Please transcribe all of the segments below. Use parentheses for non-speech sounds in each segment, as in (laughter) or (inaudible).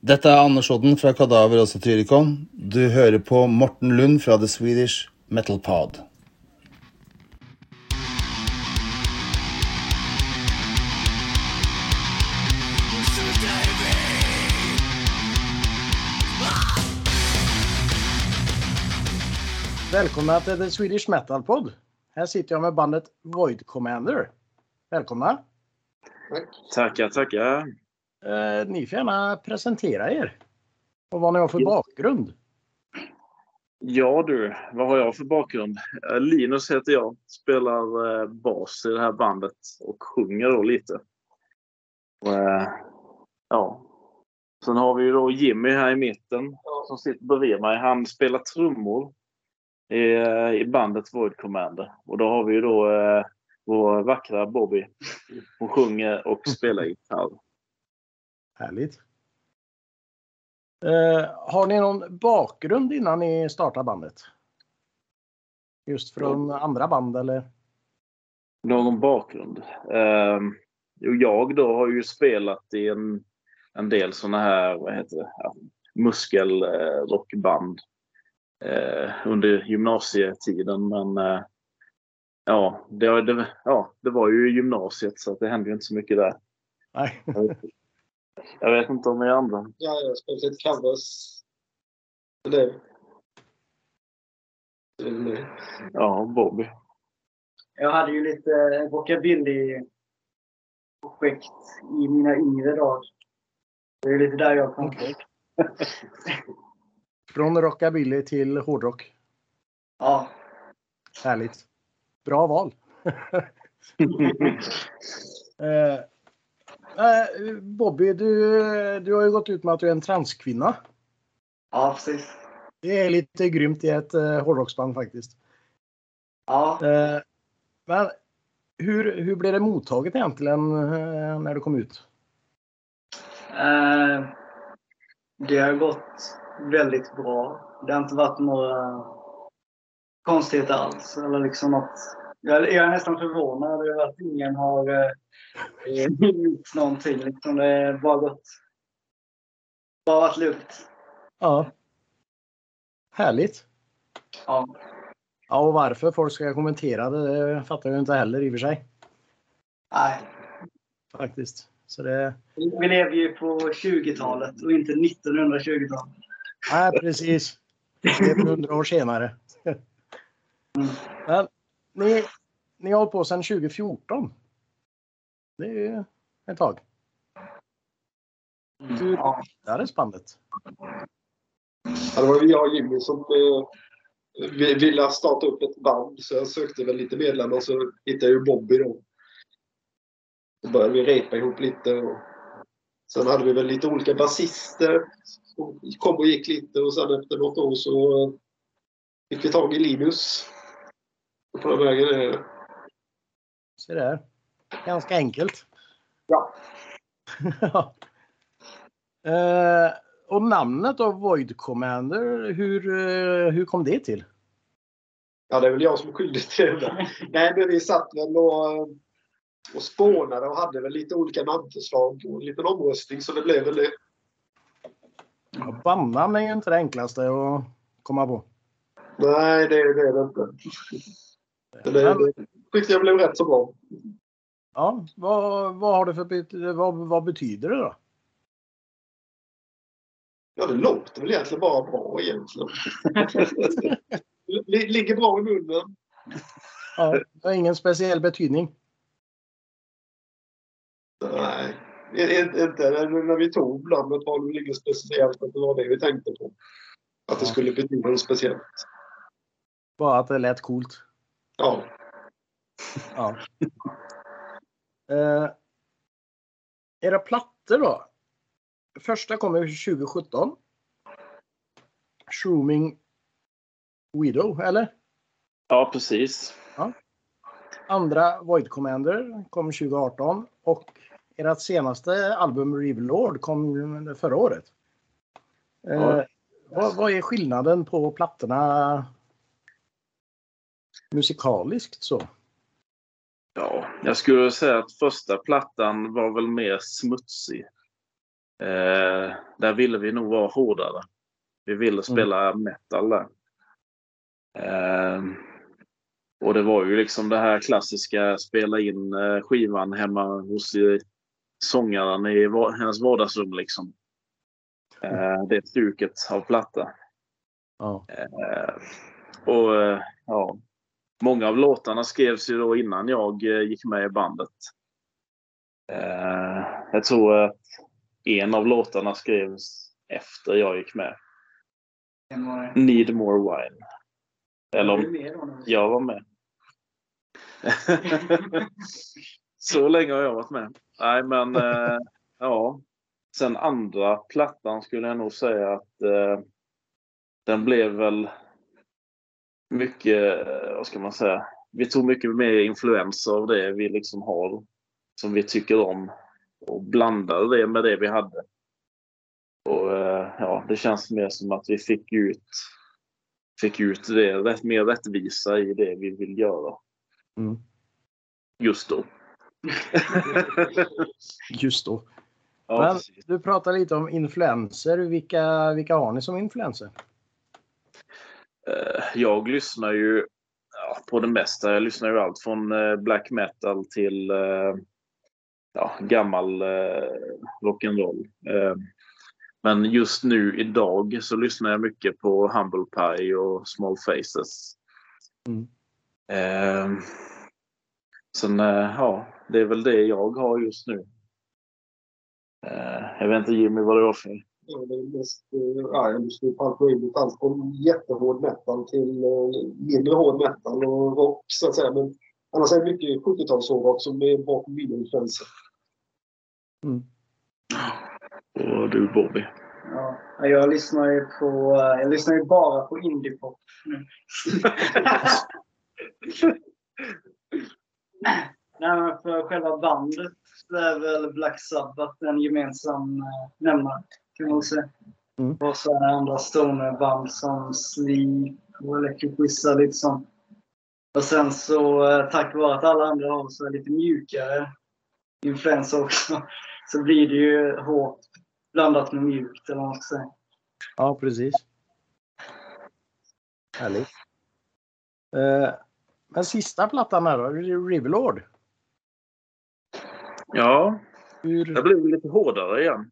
Dette er Anders Odden fra Kadaver og Satyricon. Du hører på Morten Lund fra The Swedish Metal Pod. Välkomna till The Swedish Metal Pod. Här sitter jag med bandet Void Commander. Välkomna! Tackar, tackar. Eh, ni får gärna presentera er. Och vad ni har för bakgrund. Ja du, vad har jag för bakgrund? Eh, Linus heter jag. Spelar eh, bas i det här bandet och sjunger då lite. Och, eh, ja. Sen har vi ju då Jimmy här i mitten som sitter bredvid mig. Han spelar trummor i, i bandet Void Commander. Och då har vi ju då vår vackra Bobby. Hon sjunger och spelar gitarr. Härligt. Eh, har ni någon bakgrund innan ni startade bandet? Just från andra band eller? Någon bakgrund? Eh, jo, jag då har ju spelat i en, en del såna här, vad heter det, ja, muskelrockband eh, under gymnasietiden. Men eh, ja, det, det, ja, det var ju gymnasiet så det hände ju inte så mycket där. Nej. Jag vet inte om ni andra. Ja, jag har spelat lite covers. Det. Det- Ja, Bobby. Jag hade ju lite rockabilly-projekt i mina yngre dagar. Det är lite där jag kom Okej. (laughs) Från rockabilly till hårdrock. Ja. Härligt. Bra val. (laughs) eh, Bobby, du, du har ju gått ut med att du är en transkvinna. ja, precis. Det är lite grymt i ett eh, hårdrocksband faktiskt. Ja. Eh, men hur, hur blev det mottaget egentligen eh, när du kom ut? Det har gått väldigt bra. Det har inte varit några konstigheter alls. Eller liksom något. Jag, är nästan förvånad över att ingen har eh, gjort någonting. Liksom det har bara gått... Bara varit lugnt. Ja. Härligt. Ja. Ja, och varför folk ska kommentera det, det fattar jag inte heller i och för sig. Nej. Faktiskt. Så det, Vi lever ju på 20-talet och inte 1920-talet. nej, precis. Det är hundra år senare. Men ni, ni har hållit på sedan 2014. Det är ju ett tag. Hur Ja. bildades bandet? Ja, det var jag och Jimmy som eh, vi- ville starta upp ett band så jag sökte väl lite medlemmar och så hittade jag ju Bobby då. Så började vi repa ihop lite. Och sen hade vi väl lite olika basister som kom och gick lite och sen efter något år så eh, fick vi tag i Linus. Den vägen är det. Se där. Ganska enkelt. Ja. (laughs) Ja. eh, och namnet då, Void Commander, hur, eh, hur kom det till? Ja, det är väl jag som är skyldig till det. Nej, men vi satt väl och, och spånade och hade väl lite olika namnförslag och en liten omröstning så det blev väl det. Ja, bandnamn är ju inte det enklaste att komma på. Nej, det, det är det inte. Så det, det tyckte jag blev rätt så bra. Ja, vad, vad, har det för, vad, vad betyder det då? Ja, det låter väl egentligen bara bra egentligen. (laughs) Li- Ligger bra i munnen. Ja, det har ingen speciell betydning. Nej, inte, inte när vi tog namnet var det väl inget speciellt att det var det vi tänkte på. Att det skulle betyda något speciellt. Bara att det lät coolt. Ja. Ja. Eh, era plattor då? Första kommer 2017. Shrooming Widow, eller? Ja, precis. Andra Void Commander kom 2018 och ert senaste album Revelord kom förra året. Eh, Ja. vad, vad är skillnaden på plattorna musikaliskt så? Ja, jag skulle säga att första plattan var väl mer smutsig. Eh, där ville vi nog vara hårdare. Vi ville spela metal där. Eh, och det var ju liksom det här klassiska spela in eh, skivan hemma hos eh, sångaren i hennes vardagsrum liksom. Eh, det stuket av platta. Eh, och ja, många av låtarna skrevs ju då innan jag eh, gick med i bandet. Eh, jag tror att en av låtarna skrevs efter jag gick med. Need more wine. Eller om jag var med. (laughs) Så länge har jag varit med. Nej, men eh, ja. Sen andra plattan skulle jag nog säga att eh, den blev väl mycket, eh, vad ska man säga, vi tog mycket mer influenser av det vi liksom har, som vi tycker om och blandade det med det vi hade. Och eh, ja, det känns mer som att vi fick ut, fick ut det, rätt, mer rättvisa i det vi vill göra Mm. just då. (laughs) Just då. Ja, Men du pratar lite om influenser. Vilka, vilka har ni som influenser? Eh, Jag lyssnar ju på det mesta. Jag lyssnar ju allt från eh, black metal till eh, ja, gammal eh, rock'n'roll. Eh, Men just nu idag så lyssnar jag mycket på Humble Pie och Small Faces. Mm. Eh, Sen, eh, ja, det är väl det jag har just nu. Jag vet inte Jimmy vad det var för mest eh, ja, jag lyssnar på allt möjligt. Allt från jättehård metal till eh, mindre hård metal och rock så att säga. Men annars är det mycket 70-talsrock som är bakom mina influenser. Mm. Och du Bobby? Ja, jag lyssnar ju på... Jag lyssnar ju bara på indiepop nu. (laughs) Nej, men för själva bandet är väl Black Sabbath en gemensam eh, nämnare, kan man säga. Mm. Och så är det andra stonerband som Sleep och Electric Wizard, lite sånt. Och sen så, eh, tack vare att alla andra har så lite mjukare influenser också, (laughs) så blir det ju hårt blandat med mjukt, eller vad man ska säga. Ja, precis. Härligt. Eh, men sista plattan här då, Riverlord. Ja, Hur... det blev lite hårdare igen.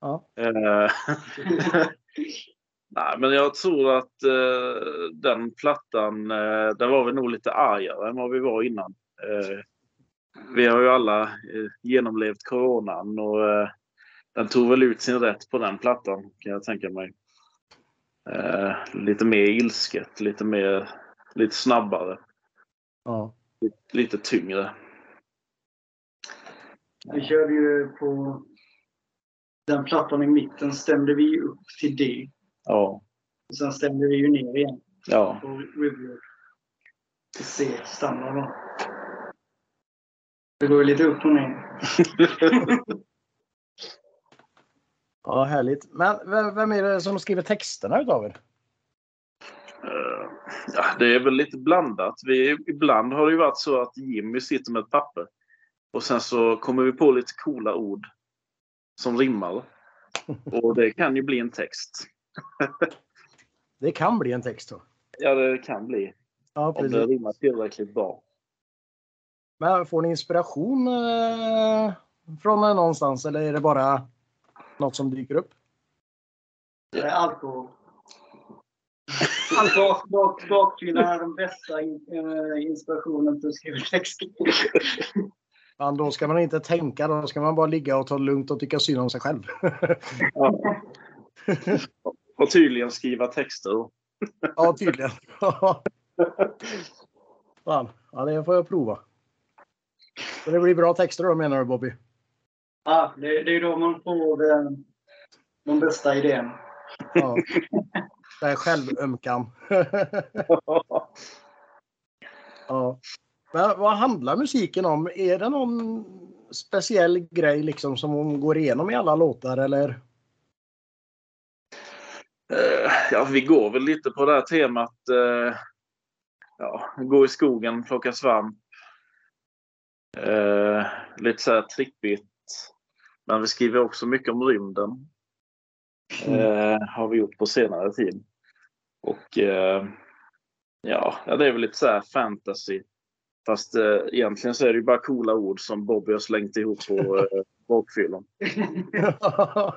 Ja. Eh, (laughs) Nej, men jag tror att eh, den plattan, eh, där var vi nog lite argare än vad vi var innan. Eh, vi har ju alla eh, genomlevt coronan och eh, den tog väl ut sin rätt på den plattan kan jag tänka mig. Eh, lite mer ilsket, lite mer, lite snabbare, Ja. lite tyngre. Vi körde ju på den plattan i mitten stämde vi upp till D. Ja, Och sen stämde vi ju ner igen ja. på Riverwood. Till C-standard då. Det går ju lite upp och ner. (laughs) ja, härligt. Men vem, vem är det som skriver texterna utav er? Eh, Ja, det är väl lite blandat. Vi, ibland har det ju varit så att Jimmy sitter med ett papper och sen så kommer vi på lite coola ord som rimmar. Och det kan ju bli en text. (laughs) Det kan bli en text då. Ja, det kan bli. Ja, Om det rimmar tillräckligt bra. Men får ni inspiration eh, från någonstans eller är det bara något som dyker upp? Det är alkohol. Bak, bak, bakfyllan är den bästa in, eh, inspirationen till att skriva texter. Ja, då ska man inte tänka, då ska man bara ligga och ta det lugnt och tycka synd om sig själv. Ja. Och tydligen skriva texter. ja, tydligen. Fan, ja, det får jag prova. Så det blir bra texter då menar du Bobby? Ja, det, det är då man får eh, de bästa idéerna. Ja. Det är självömkan. (laughs) ja. Men vad handlar musiken om? Är det någon speciell grej liksom som hon går igenom i alla låtar eller? Eh, Ja, vi går väl lite på det här temat. eh, Ja, gå i skogen, plocka svamp. Eh, lite så här trippigt. Men vi skriver också mycket om rymden. Eh, har vi gjort på senare tid. Och ja, det är väl lite så här fantasy. Fast eh, egentligen så är det ju bara coola ord som Bobby har slängt ihop på (laughs) eh, bakfyllan. (laughs)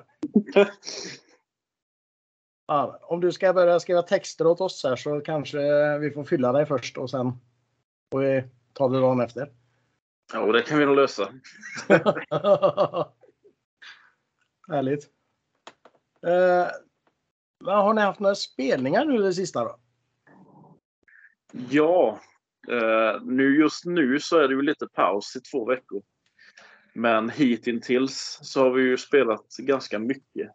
ja, om du ska börja skriva texter åt oss här så kanske vi får fylla dig först och sen får vi ta det dagen efter. Ja, det kan vi nog lösa. (laughs) Härligt. Eh, har ni haft några spelningar nu det sista då? Ja, Eh, nu just nu så är det ju lite paus i två veckor. Men hittills så har vi ju spelat ganska mycket.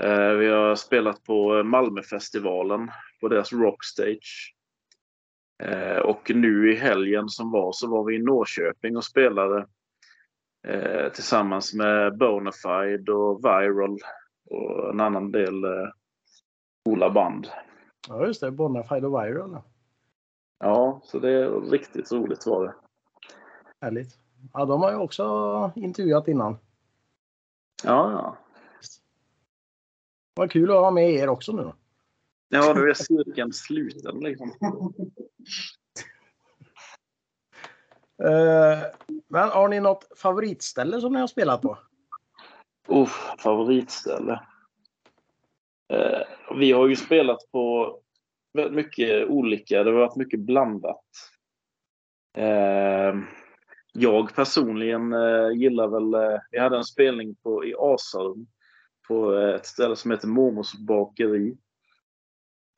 Eh, vi har spelat på Malmöfestivalen på deras Rockstage. Eh, och nu i helgen som var så var vi i Norrköping och spelade tillsammans med Bonafide och Viral och en annan del coola band. Ja just det, Bonafide och Viral. Ja, så det är riktigt roligt var det. Härligt. Ja, de har ju också intervjuat innan. Ja, ja. Vad kul att ha med er också nu. då. Ja, nu är cirkeln sluten liksom. (laughs) Eh, Men har ni något favoritställe som ni har spelat på? Uff, favoritställe. Eh, vi har ju spelat på väldigt mycket olika. Det har varit mycket blandat. Eh, jag personligen eh, gillar väl... Eh, vi hade en spelning på, i Asarum på ett ställe som heter Momos bakeri.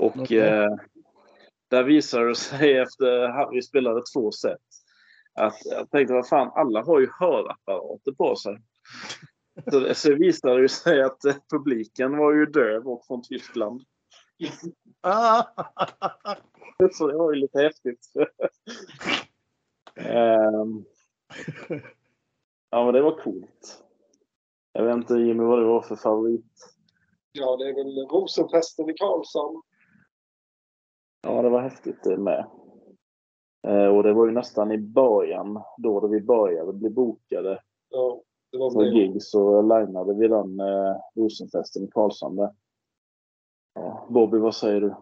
Och Okej. eh, där visade det sig efter att vi spelade två set att jag tänkte vad fan, alla har ju hörapparater på sig. Så så visade det sig att eh, publiken var ju döv och från Tyskland. Så det var ju lite häftigt. Ehm, ja, men det var coolt. Jag vet inte Jimmy vad det var för favorit. Ja, det är väl Rosenfesten i Karlshamn. Ja, det var häftigt det med. Eh, och det var ju nästan i början, då, då vi började bli bokade Ja, det var för gig så linade vi den eh, Rosenfesten i Karlshamn där. Ja, Bobby, vad säger du?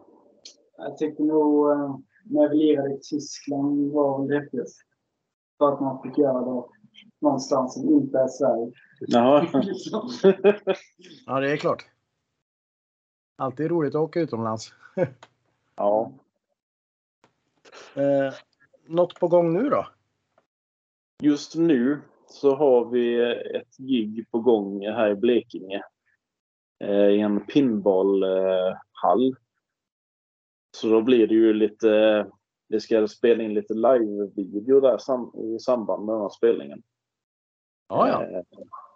Jag tycker nog eh, när vi lirade i Tyskland var det häftigast. För att man fick göra det någonstans som inte är Sverige. (laughs) Ja, det är klart. Alltid roligt att åka utomlands. (laughs) ja. Eh, något på gång nu då? Just nu så har vi ett gig på gång här i Blekinge. Eh, I en pinballhall. Så då blir det ju lite... Vi ska spela in lite live-video där sam, i samband med den här spelningen. Ja, ja. Eh,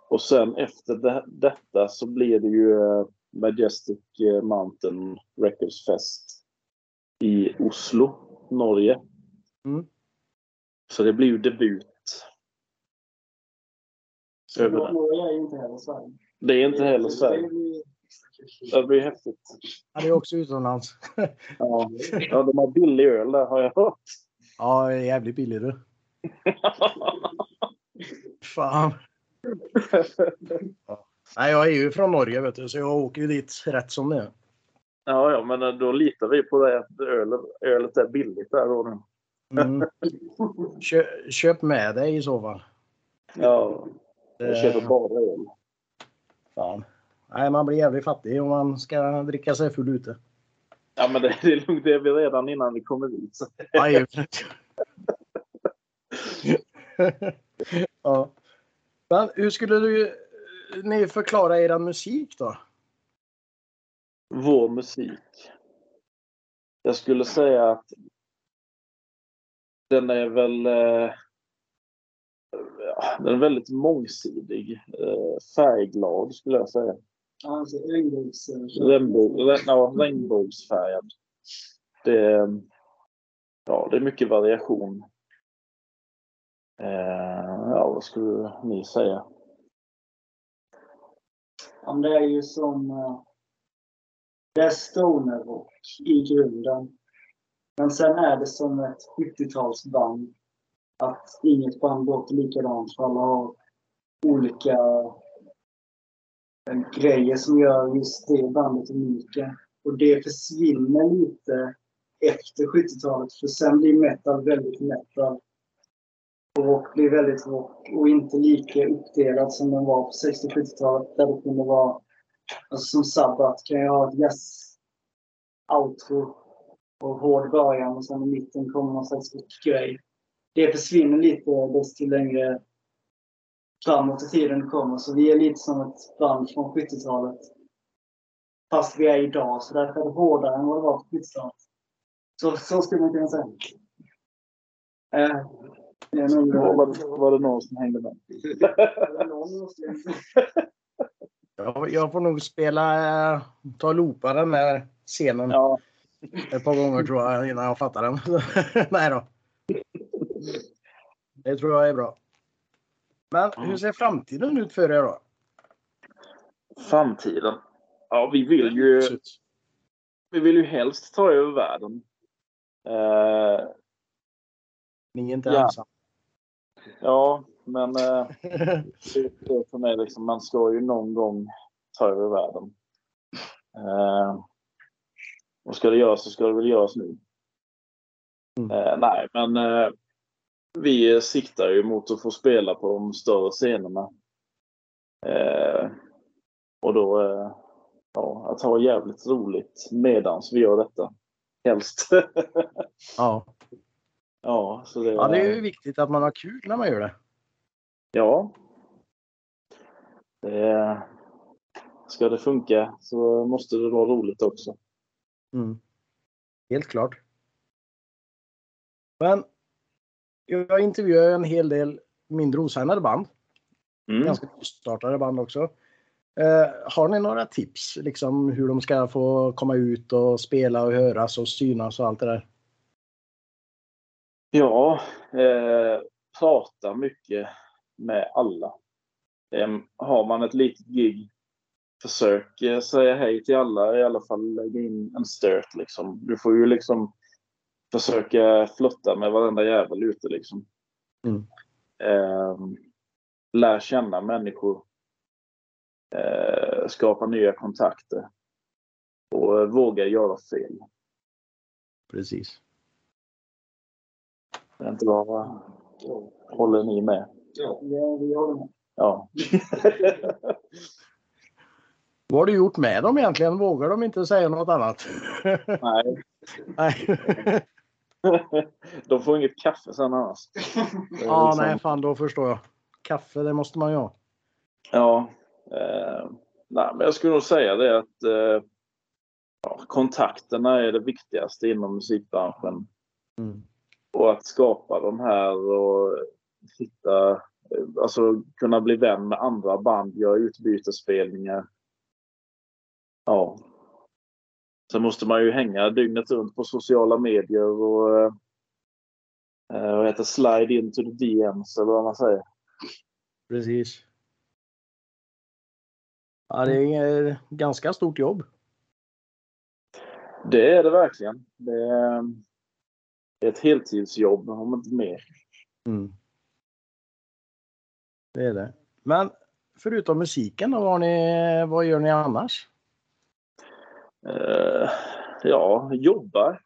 och sen efter det, detta så blir det ju eh, Majestic eh, Mountain Records Fest i Oslo, Norge. Mm. Så det blir ju debut. Norge är ju inte heller Sverige. Det är inte heller Sverige. Det blir- häftigt. Ja, det är också utomlands. Ja. ja, de har billig öl där har jag hört. Ja, jävligt billigt du. Fan. Nej, jag är ju från Norge vet du, så jag åker ju dit rätt som det är. Ja, ja, men då litar vi på det att ölet, ölet är billigt där då. nu. Mm. Kö, köp med dig i så fall. Ja, jag köper bara öl. Fan. Nej, man blir jävligt fattig om man ska dricka sig full ute. Ja, men det det är lugnt. Det är vi redan innan vi kommer dit. Så. Aj. (laughs) ja. Men hur skulle du, ni förklara er musik då? Vår musik. Jag skulle säga att den är väl eh, den är väldigt mångsidig. Eh, färgglad skulle jag säga. Alltså, regnbågs... Regnbåg, re, ja, regnbågsfärgad. Det, är- ja, det är mycket variation. Eh, ja, vad skulle ni säga? Ja, det är ju som... eh, Det är stonerrock i grunden. Men sen är det som ett 70-talsband. Att inget band låter likadant för alla har olika eh, grejer som gör just det bandet unika. Och det försvinner lite efter 70-talet. För sen blir metal väldigt metal. Och rock blir väldigt rock. Och inte lika uppdelad som den var på 60-70-talet. Där det kunde vara, alltså som Sabbath kan jag ha ett jazz-outro och hård början och sen i mitten kommer någon slags grej. Det försvinner lite desto längre framåt i tiden kommer. Så vi är lite som ett band från 70-talet. Fast vi är idag, så därför är det hårdare än vad det var på 70-talet. Så, så skulle man kunna säga. Eh, det är nog... Var, var, var det någon som hängde med? (laughs) Jag, jag får nog spela, eh, ta loopa den här scenen Ja, ett par gånger tror jag innan jag fattar den. (laughs) Nej då. Det tror jag är bra. Men hur ser framtiden ut för er då? framtiden. Ja, vi vill ju, vi vill ju helst ta över världen. Eh, Ni är inte Ja. ensamma. ja, men det är för mig liksom, man ska ju någon gång ta över världen. Eh, och ska det göras så ska det väl göras nu. Mm. Eh, nej, men vi siktar ju mot att få spela på de större scenerna. Eh, och då eh, ja, att ha jävligt roligt medans vi gör detta. Helst. Ja. (laughs) ja, så det, ja, det är ju viktigt att man har kul när man gör det. Ja. Det, ska det funka så måste det vara roligt också. Mm. Helt klart. Men jag intervjuar en hel del mindre osignade band. Mm. Ganska nystartade band också. Eh, har ni några tips liksom hur de ska få komma ut och spela och höras och synas och allt det där? Ja, eh, prata mycket med alla. Eh, har man ett litet gig, försök säga hej till alla, i alla fall lägga in en stört liksom. Du får ju liksom försöka flotta med varenda jävel ute liksom. Mm. Eh, lär känna människor. Eh, skapa nya kontakter. Och eh, våga göra fel. Precis. Det är inte bara håller ni med? Ja. Ja, vi håller med. Ja. (laughs) Vad har du gjort med dem egentligen? Vågar de inte säga något annat? Nej, (laughs) nej. De får inget kaffe sen annars. (laughs) Ja, liksom- nej, fan då förstår jag. Kaffe, det måste man ju ha. Ja. Eh, nej, men jag skulle nog säga det att eh, ja, kontakterna är det viktigaste inom musikbranschen. Mm. Och att skapa de här och hitta, eh, alltså kunna bli vän med andra band, göra utbytesspelningar. Ja. Sen måste man ju hänga dygnet runt på sociala medier och eh, eh, heter slide into the DMs eller vad man säger. Precis. Ja, det är ganska stort jobb. Det är det verkligen. Det är, ett heltidsjobb om inte mer. Mm. Det är det. Men förutom musiken, vad, ni, vad gör ni annars? Eh, ja, jobbar.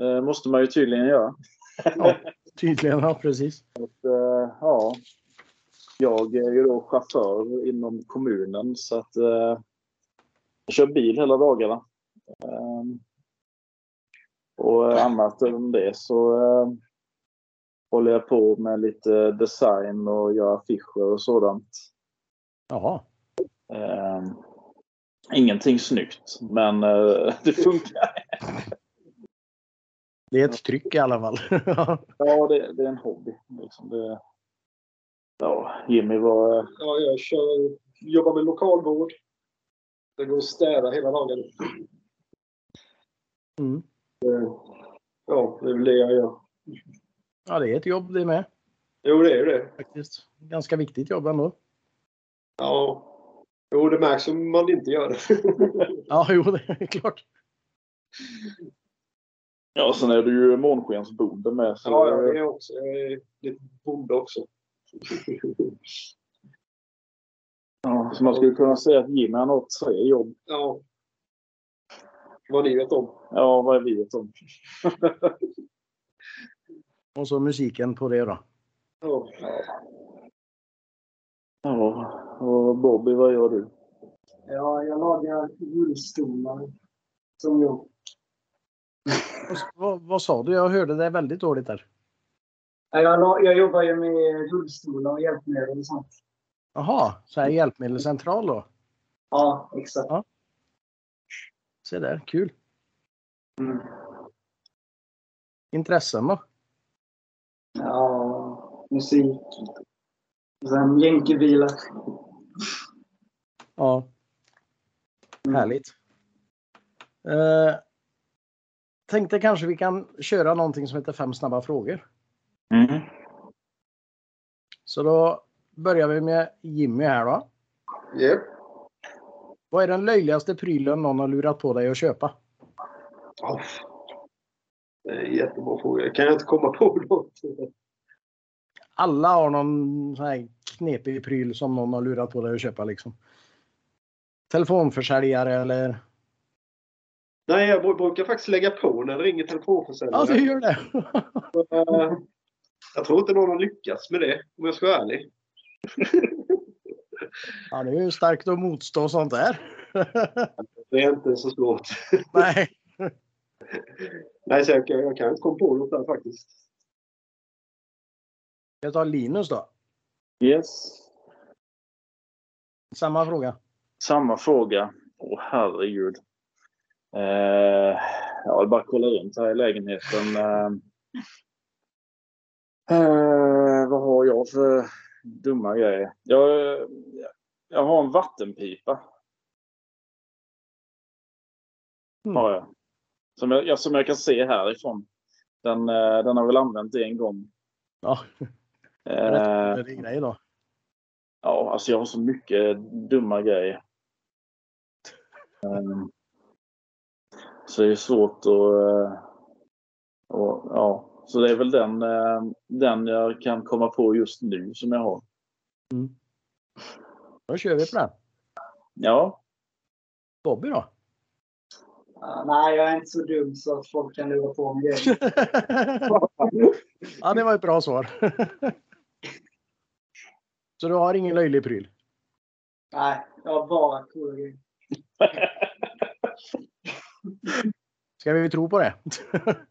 Eh, måste man ju tydligen göra. Tydligen, ja precis. Eh, ja. Jag är ju då chaufför inom kommunen så att eh, jag kör bil hela dagarna. Eh, och annat än det så eh, håller jag på med lite design och gör affischer och sådant. Jaha. Ingenting snyggt, men eh, (laughs) det funkar. Det är ett tryck i alla fall. (laughs) Ja, det, det är en hobby. Liksom det, ja, Jimmy var... Ja, jag kör, jobbar med lokalvård. Det går att städa hela dagen. mm. Ja, det är väl det jag gör. Ja, det är ett jobb det med. Jo, det är ju det. Faktiskt. Ganska viktigt jobb ändå. Ja. Jo, det märks om man inte gör det. (laughs) Ja, jo, det är klart. Ja, sen är du ju månskensbonde med. Så, Ja, jag är också. Jag är lite bonde också. (laughs) Ja, så man skulle kunna säga att Jimmy han har tre jobb. Ja. Vad ni vet om. Ja, vad vet om. (laughs) Och så musiken på det då. Ja. Ja, och Bobby, vad gör du? Ja, jag lagar rullstolar som s- Vad, vad sa du? Jag hörde det väldigt dåligt där. Ja, Jag, jag jobbar ju med rullstolar och hjälpmedel och sånt. Jaha, så här hjälpmedelscentral då? Ja, exakt. Se där, kul. Mm. Intressen då? Ja, musik. Jänkebilar. Ja. Mm. Härligt. Eh, tänkte kanske vi kan köra någonting som heter fem snabba frågor. Mm. Så då börjar vi med Jimmy här då. Japp. Vad är den löjligaste prylen någon har lurat på dig att köpa? En jättebra fråga. Kan jag inte komma på (laughs) något? Alla har någon sån här knepig pryl som någon har lurat på dig att köpa liksom. Telefonförsäljare eller? Nej, jag bru- brukar faktiskt lägga på när det ringer telefonförsäljare. Ja, du gör det. Eh, Jag tror inte någon har lyckats med det, om jag ska vara ärlig. Ja, det är ju starkt att motstå sånt där. Det är inte så svårt. Nej. Nej, så jag, kan- jag kan inte komma på något där faktiskt. Jag tar Linus då. Yes. Samma fråga. Samma fråga. Åh herregud. Eh, jag vill bara kolla runt här i lägenheten. Eh, eh, vad har jag för dumma grejer? Jag, jag har en vattenpipa. Mm. Har jag. Som jag, ja, som jag kan se härifrån. Den, eh, den har väl använt en gång. Ja, Eh, grej då. Ja, alltså jag har så mycket dumma grejer. Ehm, så det är svårt att... eh, och, ja, så det är väl den, eh, den jag kan komma på just nu som jag har. Då kör vi på den. Ja, Bobby då? Ja, nej, jag är inte så dum så att folk kan lura på mig grejer. (laughs) ja, det var ett bra svar. (laughs) Så du har ingen löjlig pryl? Nej, jag har bara coola grejer. (laughs) Ska vi tro på det? (laughs)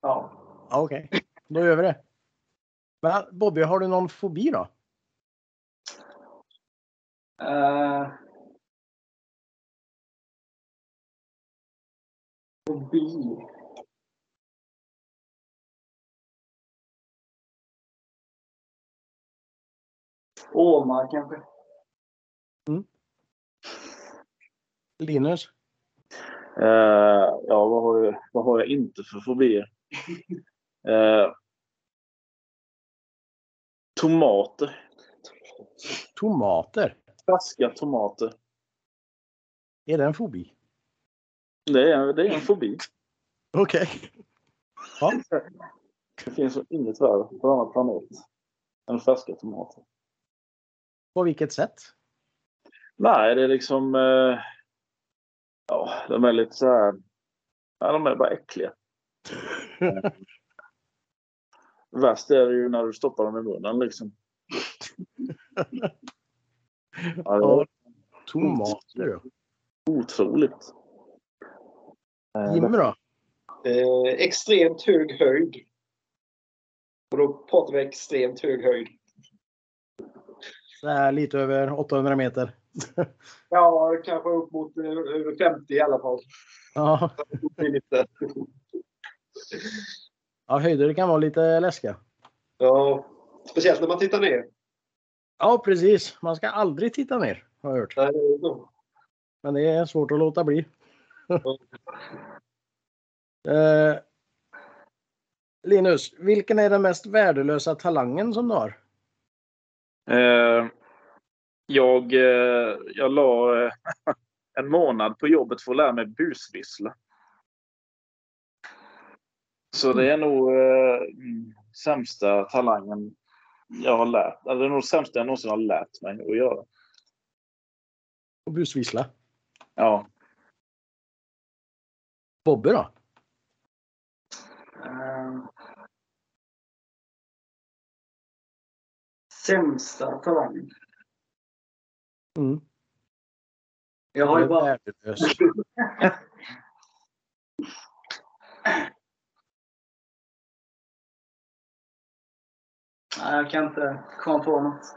Ja. Okej, då gör vi det. Men Bobby, har du någon fobi då? Uh, fobi. Åmar kanske. Linus? eh, ja vad, har jag, vad har jag inte för fobier? (laughs) Eh, tomater. Tomater? Färska tomater. Är det en fobi? Det är, det är en fobi. Okej. (laughs) Det finns inget värre på denna planet än färska tomater. På vilket sätt? Nej, det är liksom... Eh, ja, de är lite så här... Ja, de är bara äckliga. (laughs) Värst är det ju när du stoppar dem i munnen liksom. (laughs) Ja, tomater då. otroligt. Eh, Jimmy då? Eh, extremt hög höjd. Och då pratar vi extremt hög höjd. Så här lite över 800 meter. (laughs) Ja, kanske upp mot eh, över 50 i alla fall. Ja, Det är ja höjder kan vara lite läskiga. Ja, speciellt när man tittar ner. Ja, precis. Man ska aldrig titta ner, har jag hört. Nej, det är. Men det är svårt att låta bli. (laughs) eh, Linus, vilken är den mest värdelösa talangen som du har? Eh, jag, eh, jag la eh, (laughs) en månad på jobbet för att lära mig busvissla. Så det är nog mm, sämsta talangen jag har lärt alltså, Det är nog det sämsta jag någonsin har lärt mig att göra. Och busvissla. Ja. Bobby då? Sämsta talang. Mm. Jag har ju bara... Nej, jag kan inte komma på något.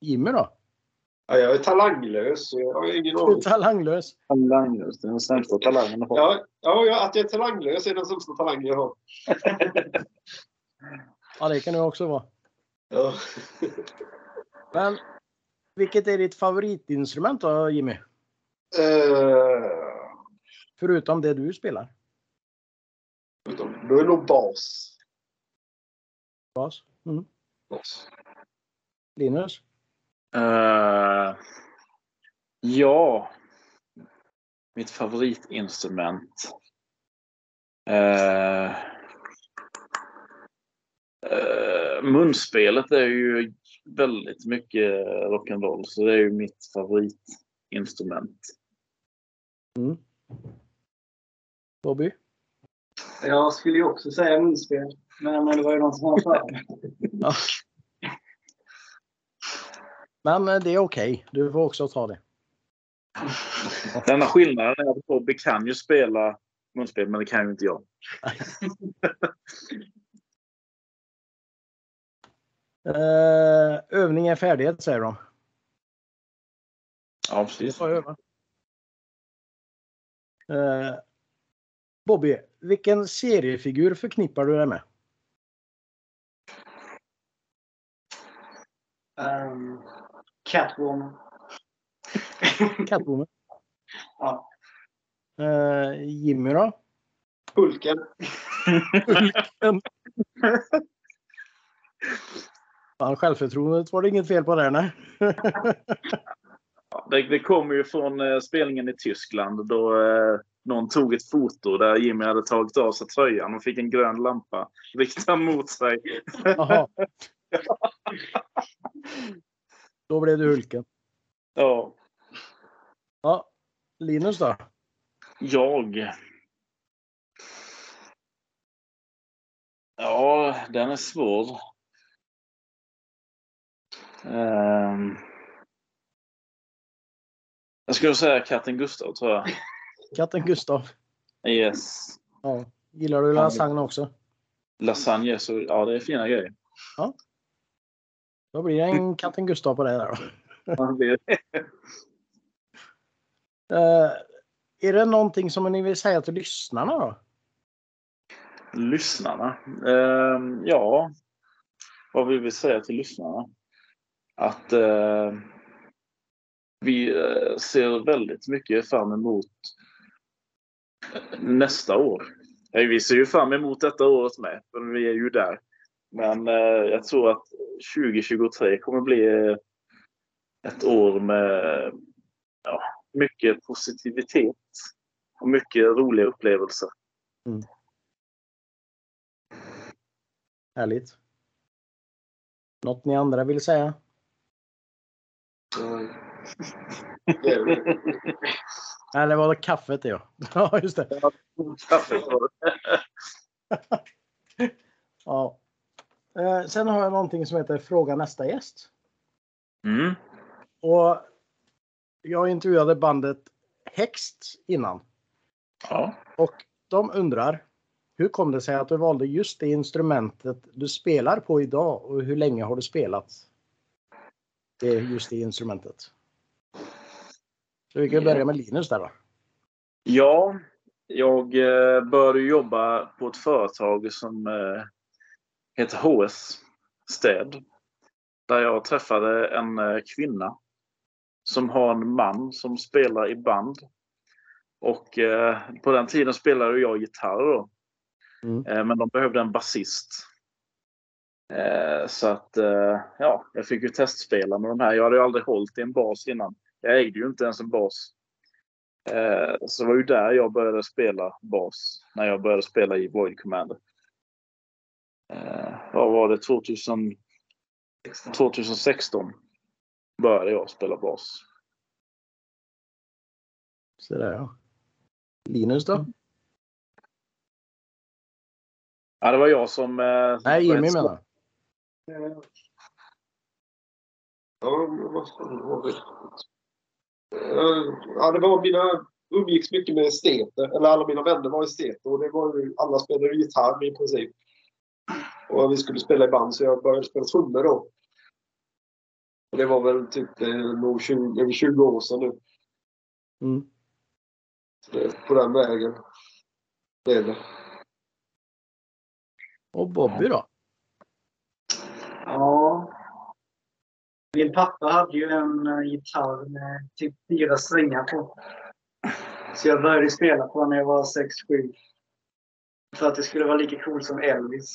Jimmy då? Ja, jag är talanglös. Jag har ingen aning. Talanglös. Talanglös. Det är den sämsta talangen att ha. Ja, ja, ja, att jag är talanglös är den sämsta talangen jag har. (laughs) Ja, det kan det också vara. Ja. Men vilket är ditt favoritinstrument då, Jimmy? Eh, Förutom det du spelar? då är det nog bas. Bas. Mm. bas. Linus? Eh, ja. Mitt favoritinstrument. Uh, munspelet är ju väldigt mycket rock'n'roll så det är ju mitt favoritinstrument. Mm. Bobby? Jag skulle ju också säga munspel. Men det var ju någon som var för. Ja. Men eh, det är okej. Du får också ta det. Den enda skillnaden är att Bobby kan ju spela munspel men det kan ju inte jag. Eh, övning är färdighet säger de. Ja, precis. får jag öva. Eh, Bobby, vilken seriefigur förknippar du dig med? Um, Catwoman. (laughs) Catwoman. Ja. Eh, Jimmy då? Hulken. (laughs) Självförtroendet var det inget fel på där nej. (laughs) Det, det kommer ju från eh, spelningen i Tyskland då eh, någon tog ett foto där Jimmy hade tagit av sig tröjan och fick en grön lampa riktad mot sig. (laughs) Då blev du Hulken. Ja, Ja. Linus då? jag. Ja, den är svår. Ehm. Jag skulle säga katten Gustav tror jag. (laughs) Katten Gustav. Yes. Ja. Gillar du lasagne också? Lasagne, så ja det är fina grejer. Då blir det en (laughs) katten Gustav på det där då. Ja, det är- (laughs) är det någonting som ni vill säga till lyssnarna då? Lyssnarna? Ehm, ja, vad vill vi säga till lyssnarna? Att eh, vi eh, ser väldigt mycket fram emot nästa år. Vi ser ju fram emot detta året med, för vi är ju där. Men eh, jag tror att 2023 kommer bli ett år med ja, mycket positivitet och mycket roliga upplevelser. Mm. Härligt. Något ni andra vill säga? Mm. Det (laughs) var det kaffet det ja. (laughs) Ja, just det. Var det. (laughs) Ja. Eh, sen har jag någonting som heter Fråga nästa gäst. Mm. Och jag intervjuade bandet Hext innan. Ja. Och de undrar hur kom det sig att du valde just det instrumentet du spelar på idag och hur länge har du spelat det just det instrumentet? Så vi kan börja med Linus där då. Ja, jag eh, började jobba på ett företag som eh, heter HS Städ. Där jag träffade en eh, kvinna som har en man som spelar i band. Och på den tiden spelade jag gitarr då. Mm. Men de behövde en basist. Eh, så att eh, ja, jag fick ju testspela med de här. Jag hade ju aldrig hållit i en bas innan. Jag ägde ju inte ens en bas. Eh, så det var ju där jag började spela bas. När jag började spela i Void Commander. Vad var det? 2000, 2016 började jag spela bas. Så där ja. Linus då? Ja, det var jag som... Eh, Nej, Jimmy menar Ja, vad fan var det? Eh, Ja, det var mina... Umgicks mycket med esteter. Eller alla mina vänner var esteter. Och det var ju, alla spelade gitarr i princip. Och vi skulle spela i band så jag började spela trummor då. Och det var väl typ eh, nog 20, över 20 år sedan nu. mm. Så det är på den vägen. Är det. Och Bobby då? Ja. Min pappa hade ju en eh, gitarr med typ fyra strängar på. Så jag började spela på när jag var 6-7. För att det skulle vara lika coolt som Elvis.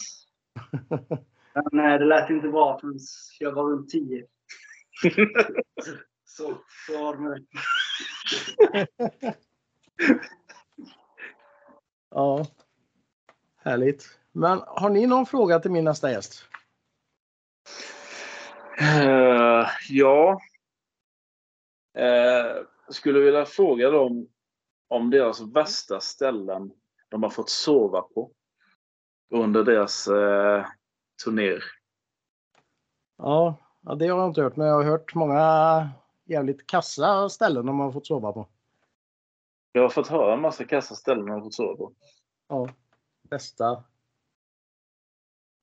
(laughs) Men eh, det lät inte bra förrän jag var runt 10. (laughs) Så, så var det med. (laughs) Ja. Härligt. Men har ni någon fråga till min nästa gäst? Eh, ja. Eh, skulle vilja fråga dem om deras värsta ställen de har fått sova på under deras eh, turnéer. Ja, det har jag inte hört, men jag har hört många jävligt kassa ställen de har fått sova på. Jag har fått höra en massa kassa ställen de har fått sova på. Ja. Bästa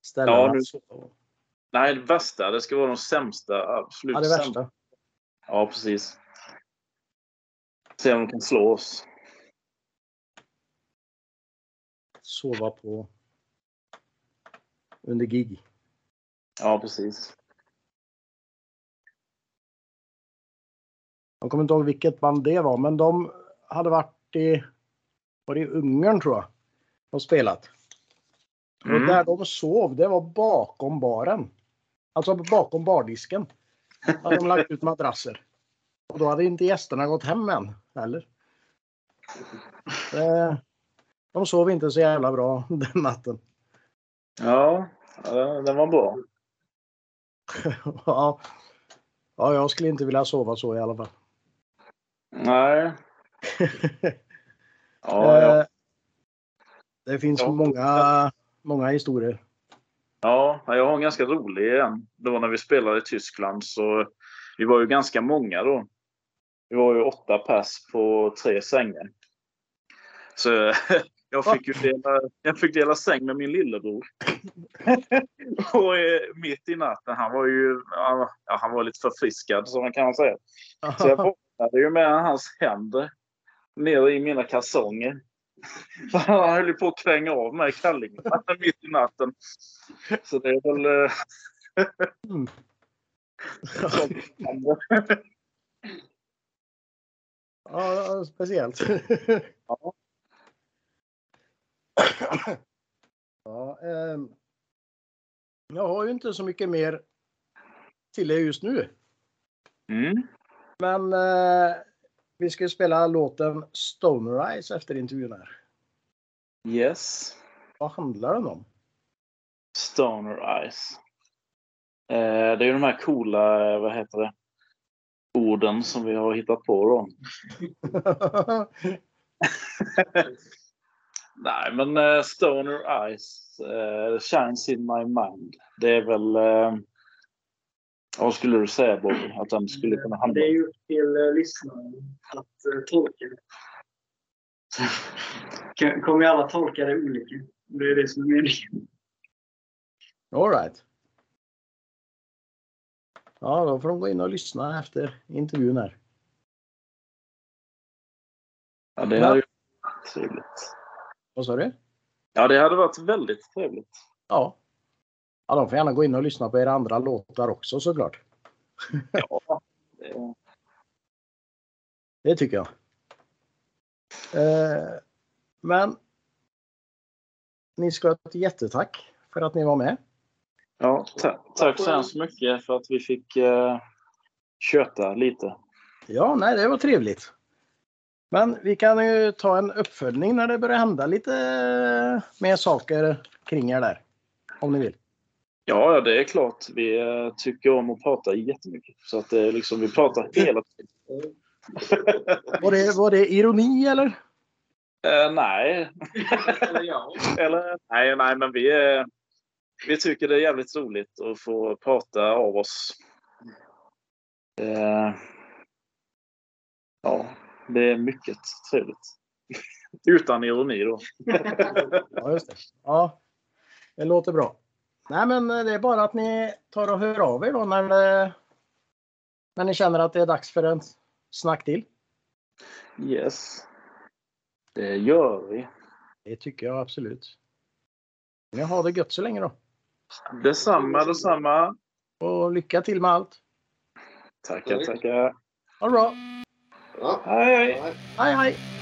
ställen Ja, nu-. Nej, det värsta. Det ska vara de sämsta. Absolut Ja, det sämsta. värsta. Ja, precis. Se om de kan slå oss. Sova på under gig. Ja, precis. Jag kommer inte ihåg vilket band det var, men de hade varit i, var det i Ungern tror jag. Och spelat. Och Mm. där de sov, det var bakom baren. Alltså bakom bardisken. Hade de lagt ut madrasser. Och då hade inte gästerna gått hem än heller. Eh, De sov inte så jävla bra (laughs) den natten. Ja, den var bra. (laughs) Ja, ja jag skulle inte vilja sova så i alla fall. Nej. (laughs) Ja, ja. Eh, Det finns Ja. många, många historier. Ja, jag har en ganska rolig en. Då när vi spelade i Tyskland så vi var ju ganska många då. Vi var ju åtta pers på tre sängar. Så (laughs) jag fick ju dela, jag fick dela säng med min lillebror. (laughs) Och eh, mitt i natten, han var ju ja, han var lite förfriskad så man kan säga. Så jag vaknade ju med hans händer nere i mina kalsonger. (laughs) Han höll ju på att kränga av mig kallingarna (laughs) mitt i natten. Så det är väl... eh, (laughs) Mm. Ja, speciellt. Ja. ja, ehm, jag har ju inte så mycket mer till er just nu. Mm. Men eh, vi ska spela låten Stoner Eyes efter intervjun här. Yes. Vad handlar den om? Stoner Eyes. Eh, det är ju de här coola, eh, vad heter det, orden som vi har hittat på då. (laughs) (laughs) Nej, men eh, Stoner Eyes, eh, shines in my mind. Det är väl... Vad skulle du säga Bobby? Att den skulle kunna handla Det är ju upp till eh, lyssnaren att eh, tolka det. (laughs) Kommer alla tolka det olika. Det är det som är meningen. All right. Ja, då får de gå in och lyssna efter intervjun här. Ja, det hade ju varit trevligt. Vad sa du? Ja, det hade varit väldigt trevligt. Ja. Ja, de får gärna gå in och lyssna på era andra låtar också såklart. Ja, det, (laughs) Det tycker jag. Eh, men ni ska ha ett jättetack för att ni var med. ja ta tack så hemskt mycket för att vi fick eh, köta lite. Ja, nej, det var trevligt. Men vi kan ju ta en uppföljning när det börjar hända lite mer saker kring er där. Om ni vill. Ja, ja, det är klart. Vi eh, tycker om att prata jättemycket. Så att det är liksom, vi pratar hela tiden. (laughs) Var det, var det ironi eller? Eh, nej. Eller ja. (laughs) Eller, nej, nej, men vi, eh, vi tycker det är jävligt roligt att få prata av oss. Eh, ja, det är mycket trevligt. (laughs) Utan ironi då. Ja, just det. Ja, det låter bra. Nej, men det är bara att ni tar och hör av er då när, det, när ni känner att det är dags för en snack till. Yes. Det gör vi. Det tycker jag absolut. Ni har det gött så länge då. Detsamma, detsamma. Och lycka till med allt. Tackar, tackar. Ha det bra. Ja. Hej, hej. Hej, hej!